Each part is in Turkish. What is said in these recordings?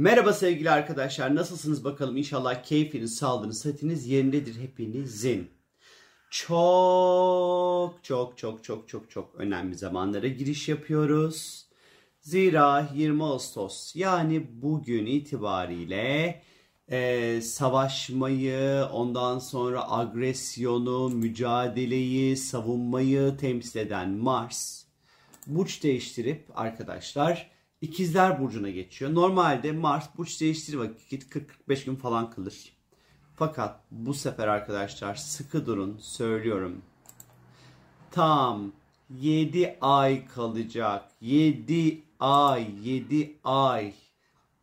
Merhaba sevgili arkadaşlar. Nasılsınız bakalım? İnşallah keyfiniz, sağlığınız, sıhhatiniz yerindedir hepinizin. Çok çok çok çok çok çok önemli zamanlara giriş yapıyoruz. Zira 20 Ağustos yani bugün itibariyle e, savaşmayı, ondan sonra agresyonu, mücadeleyi, savunmayı temsil eden Mars burç değiştirip arkadaşlar İkizler Burcu'na geçiyor. Normalde Mars burç değiştirir vakit 40-45 gün falan kalır. Fakat bu sefer arkadaşlar sıkı durun söylüyorum. Tam 7 ay kalacak. 7 ay, 7 ay.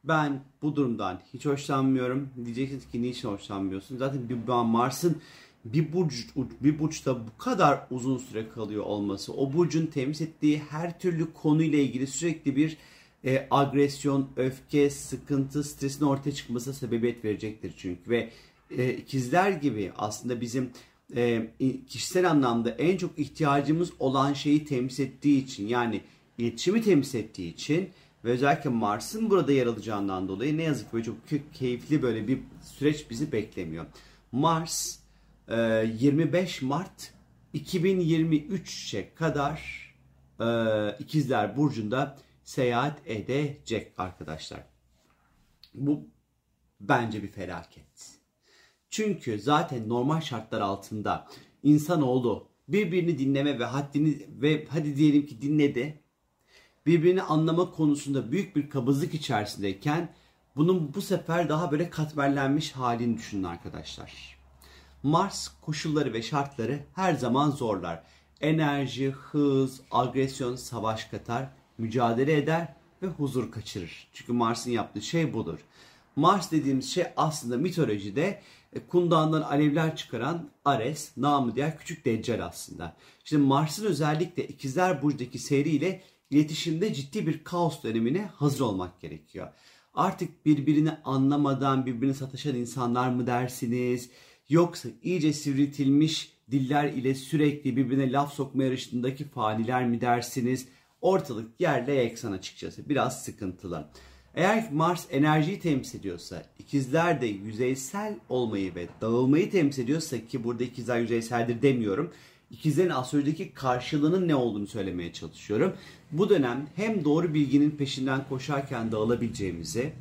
Ben bu durumdan hiç hoşlanmıyorum. Diyeceksiniz ki niçin hoşlanmıyorsun? Zaten bir Mars'ın bir burç bir burçta bu kadar uzun süre kalıyor olması, o burcun temsil ettiği her türlü konuyla ilgili sürekli bir e, agresyon, öfke, sıkıntı, stresin ortaya çıkmasına sebebiyet verecektir çünkü ve e, ikizler gibi aslında bizim e, kişisel anlamda en çok ihtiyacımız olan şeyi temsil ettiği için yani iletişimi temsil ettiği için ve özellikle Mars'ın burada yer alacağından dolayı ne yazık ki çok keyifli böyle bir süreç bizi beklemiyor. Mars 25 Mart 2023'e kadar İkizler Burcu'nda seyahat edecek arkadaşlar. Bu bence bir felaket. Çünkü zaten normal şartlar altında insanoğlu birbirini dinleme ve haddini ve hadi diyelim ki dinledi. Birbirini anlama konusunda büyük bir kabızlık içerisindeyken bunun bu sefer daha böyle katmerlenmiş halini düşünün arkadaşlar. Mars koşulları ve şartları her zaman zorlar. Enerji, hız, agresyon, savaş katar mücadele eder ve huzur kaçırır. Çünkü Mars'ın yaptığı şey budur. Mars dediğimiz şey aslında mitolojide e, kundağından alevler çıkaran Ares, namı diğer küçük deccal aslında. Şimdi Mars'ın özellikle ikizler burcundaki seriyle iletişimde ciddi bir kaos dönemine hazır olmak gerekiyor. Artık birbirini anlamadan birbirini sataşan insanlar mı dersiniz? Yoksa iyice sivritilmiş diller ile sürekli birbirine laf sokma yarışındaki faniler mi dersiniz? Ortalık yerle eksan açıkçası. Biraz sıkıntılı. Eğer Mars enerjiyi temsil ediyorsa, ikizler de yüzeysel olmayı ve dağılmayı temsil ediyorsa ki burada ikizler yüzeyseldir demiyorum. İkizlerin astrolojideki karşılığının ne olduğunu söylemeye çalışıyorum. Bu dönem hem doğru bilginin peşinden koşarken dağılabileceğimizi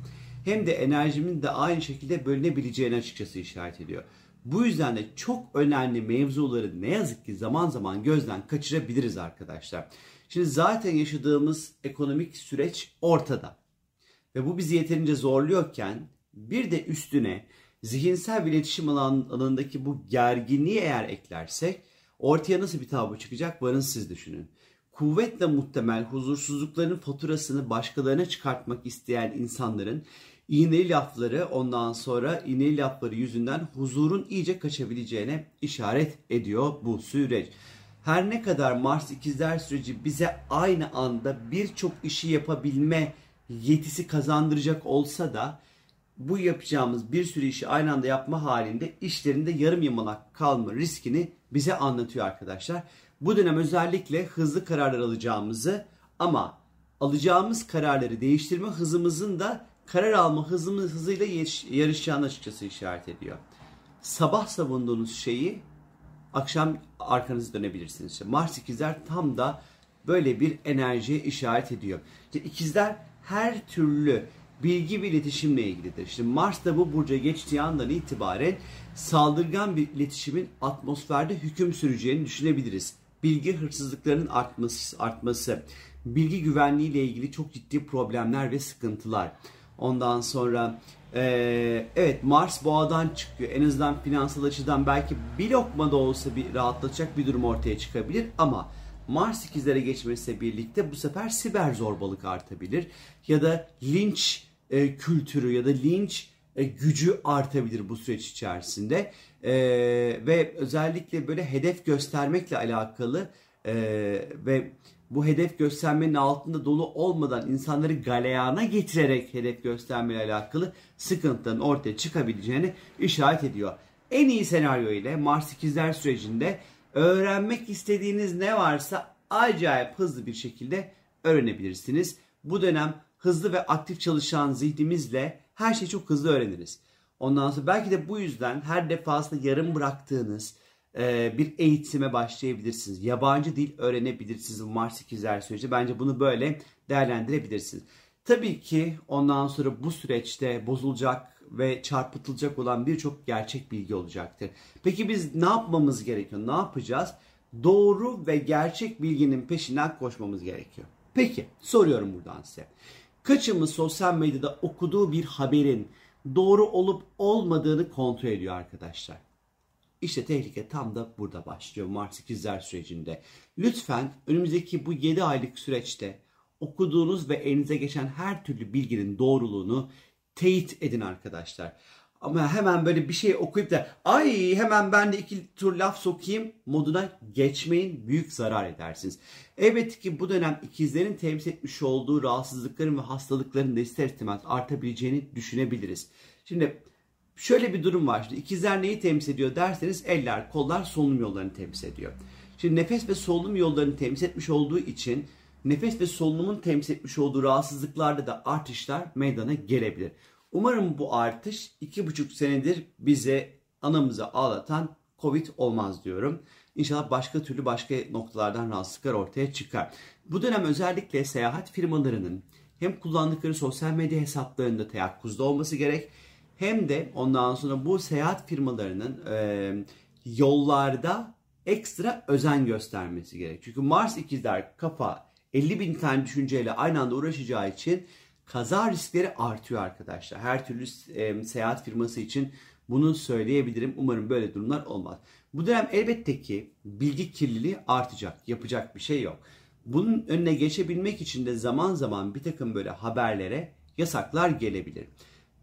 hem de enerjimin de aynı şekilde bölünebileceğini açıkçası işaret ediyor. Bu yüzden de çok önemli mevzuları ne yazık ki zaman zaman gözden kaçırabiliriz arkadaşlar. Şimdi zaten yaşadığımız ekonomik süreç ortada. Ve bu bizi yeterince zorluyorken bir de üstüne zihinsel bir iletişim alanındaki bu gerginliği eğer eklersek ortaya nasıl bir tablo çıkacak varın siz düşünün. Kuvvetle muhtemel huzursuzlukların faturasını başkalarına çıkartmak isteyen insanların iğneli lafları ondan sonra iğneli lafları yüzünden huzurun iyice kaçabileceğine işaret ediyor bu süreç. Her ne kadar Mars ikizler süreci bize aynı anda birçok işi yapabilme yetisi kazandıracak olsa da bu yapacağımız bir sürü işi aynı anda yapma halinde işlerinde yarım yamalak kalma riskini bize anlatıyor arkadaşlar. Bu dönem özellikle hızlı kararlar alacağımızı ama alacağımız kararları değiştirme hızımızın da karar alma hızımız hızıyla yarışacağını açıkçası işaret ediyor. Sabah savunduğunuz şeyi akşam arkanızı dönebilirsiniz. İşte Mars ikizler tam da böyle bir enerjiye işaret ediyor. İşte ikizler her türlü bilgi ve iletişimle ilgilidir. İşte Mars da bu burca geçtiği andan itibaren saldırgan bir iletişimin atmosferde hüküm süreceğini düşünebiliriz. Bilgi hırsızlıklarının artması, artması, bilgi güvenliği ile ilgili çok ciddi problemler ve sıkıntılar. Ondan sonra ee, evet Mars boğadan çıkıyor. En azından finansal açıdan belki bir lokma da olsa bir rahatlatacak bir durum ortaya çıkabilir ama Mars ikizlere geçmesiyle birlikte bu sefer siber zorbalık artabilir. Ya da linç e, kültürü ya da linç e, gücü artabilir bu süreç içerisinde. E, ve özellikle böyle hedef göstermekle alakalı e, ve bu hedef göstermenin altında dolu olmadan insanları galeyana getirerek hedef göstermeyle alakalı sıkıntıların ortaya çıkabileceğini işaret ediyor. En iyi senaryo ile Mars ikizler sürecinde öğrenmek istediğiniz ne varsa acayip hızlı bir şekilde öğrenebilirsiniz. Bu dönem hızlı ve aktif çalışan zihnimizle her şeyi çok hızlı öğreniriz. Ondan sonra belki de bu yüzden her defasında yarım bıraktığınız e, bir eğitime başlayabilirsiniz. Yabancı dil öğrenebilirsiniz Mars ikizler süreci. Bence bunu böyle değerlendirebilirsiniz. Tabii ki ondan sonra bu süreçte bozulacak ve çarpıtılacak olan birçok gerçek bilgi olacaktır. Peki biz ne yapmamız gerekiyor? Ne yapacağız? Doğru ve gerçek bilginin peşinden koşmamız gerekiyor. Peki soruyorum buradan size. Kaçımız sosyal medyada okuduğu bir haberin doğru olup olmadığını kontrol ediyor arkadaşlar? İşte tehlike tam da burada başlıyor Mars ikizler sürecinde. Lütfen önümüzdeki bu 7 aylık süreçte okuduğunuz ve elinize geçen her türlü bilginin doğruluğunu teyit edin arkadaşlar. Ama hemen böyle bir şey okuyup da ay hemen ben de iki tur laf sokayım moduna geçmeyin. Büyük zarar edersiniz. Elbette ki bu dönem ikizlerin temsil etmiş olduğu rahatsızlıkların ve hastalıkların da ister istemez artabileceğini düşünebiliriz. Şimdi şöyle bir durum var. Şimdi ikizler neyi temsil ediyor derseniz eller, kollar, solunum yollarını temsil ediyor. Şimdi nefes ve solunum yollarını temsil etmiş olduğu için nefes ve solunumun temsil etmiş olduğu rahatsızlıklarda da artışlar meydana gelebilir. Umarım bu artış iki buçuk senedir bize anamızı ağlatan Covid olmaz diyorum. İnşallah başka türlü başka noktalardan rahatsızlıklar ortaya çıkar. Bu dönem özellikle seyahat firmalarının hem kullandıkları sosyal medya hesaplarında teyakkuzda olması gerek hem de ondan sonra bu seyahat firmalarının e, yollarda ekstra özen göstermesi gerek. Çünkü Mars ikizler kafa 50 bin tane düşünceyle aynı anda uğraşacağı için kaza riskleri artıyor arkadaşlar. Her türlü e, seyahat firması için bunu söyleyebilirim. Umarım böyle durumlar olmaz. Bu dönem elbette ki bilgi kirliliği artacak. Yapacak bir şey yok. Bunun önüne geçebilmek için de zaman zaman bir takım böyle haberlere yasaklar gelebilir.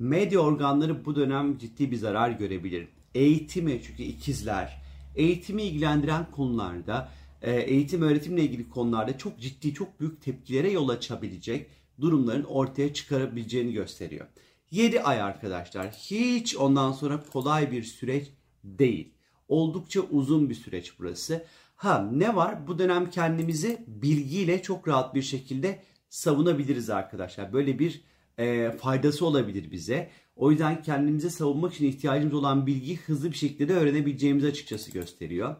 Medya organları bu dönem ciddi bir zarar görebilir. Eğitimi çünkü ikizler, eğitimi ilgilendiren konularda, e, eğitim öğretimle ilgili konularda çok ciddi, çok büyük tepkilere yol açabilecek durumların ortaya çıkarabileceğini gösteriyor. 7 ay arkadaşlar hiç ondan sonra kolay bir süreç değil. Oldukça uzun bir süreç burası. Ha ne var? Bu dönem kendimizi bilgiyle çok rahat bir şekilde savunabiliriz arkadaşlar. Böyle bir e, faydası olabilir bize. O yüzden kendimize savunmak için ihtiyacımız olan bilgiyi hızlı bir şekilde de öğrenebileceğimizi açıkçası gösteriyor.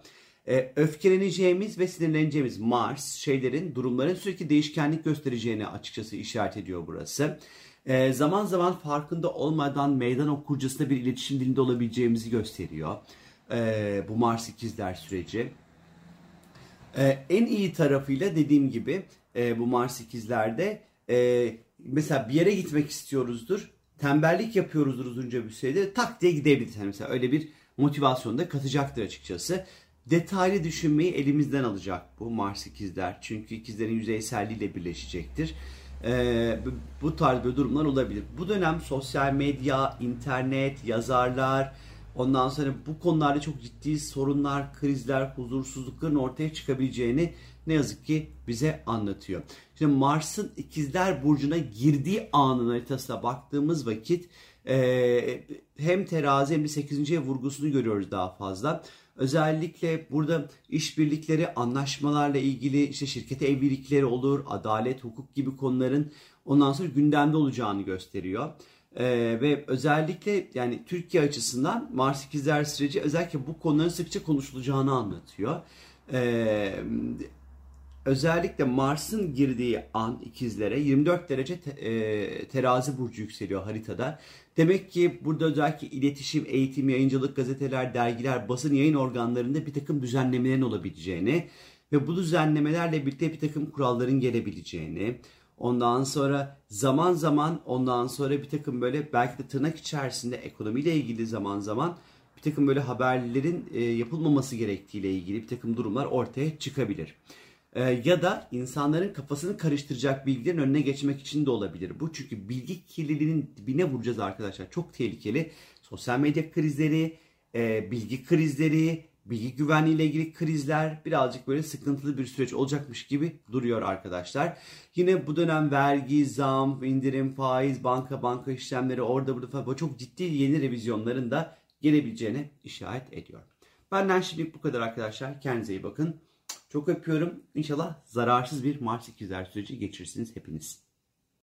E, öfkeleneceğimiz ve sinirleneceğimiz Mars şeylerin, durumların sürekli değişkenlik göstereceğini açıkçası işaret ediyor burası. E, zaman zaman farkında olmadan meydan okurcasında bir iletişim dilinde olabileceğimizi gösteriyor. E, bu Mars ikizler süreci. E, en iyi tarafıyla dediğim gibi e, bu Mars ikizlerde e, mesela bir yere gitmek istiyoruzdur. Tembellik yapıyoruzdur uzunca bir sürede tak diye gidebiliriz. Yani mesela öyle bir motivasyon da katacaktır açıkçası. Detaylı düşünmeyi elimizden alacak bu Mars ikizler. Çünkü ikizlerin yüzeyselliğiyle birleşecektir. Ee, bu tarz bir durumlar olabilir. Bu dönem sosyal medya, internet, yazarlar, ondan sonra bu konularda çok ciddi sorunlar, krizler, huzursuzlukların ortaya çıkabileceğini ne yazık ki bize anlatıyor. Şimdi Mars'ın ikizler burcuna girdiği anın haritasına baktığımız vakit e, hem terazi hem de 8. ev vurgusunu görüyoruz daha fazla. Özellikle burada işbirlikleri, anlaşmalarla ilgili işte şirket evlilikleri olur, adalet, hukuk gibi konuların ondan sonra gündemde olacağını gösteriyor. Ee, ve özellikle yani Türkiye açısından Mars ikizler süreci özellikle bu konuların sıkça konuşulacağını anlatıyor. Ee, özellikle Mars'ın girdiği an ikizlere 24 derece te, e, terazi burcu yükseliyor haritada. Demek ki burada özellikle iletişim, eğitim, yayıncılık, gazeteler, dergiler, basın yayın organlarında bir takım düzenlemelerin olabileceğini ve bu düzenlemelerle birlikte bir takım kuralların gelebileceğini, ondan sonra zaman zaman ondan sonra bir takım böyle belki de tırnak içerisinde ekonomiyle ilgili zaman zaman bir takım böyle haberlerin e, yapılmaması gerektiğiyle ilgili bir takım durumlar ortaya çıkabilir. Ee, ya da insanların kafasını karıştıracak bilgilerin önüne geçmek için de olabilir bu. Çünkü bilgi kirliliğinin dibine vuracağız arkadaşlar. Çok tehlikeli. Sosyal medya krizleri, e, bilgi krizleri, bilgi güvenliği ile ilgili krizler birazcık böyle sıkıntılı bir süreç olacakmış gibi duruyor arkadaşlar. Yine bu dönem vergi, zam, indirim, faiz, banka banka işlemleri orada burada falan çok ciddi yeni revizyonların da gelebileceğine işaret ediyor. Benden şimdilik bu kadar arkadaşlar. Kendinize iyi bakın. Çok öpüyorum. İnşallah zararsız bir Mars ikizler süreci geçirirsiniz hepiniz.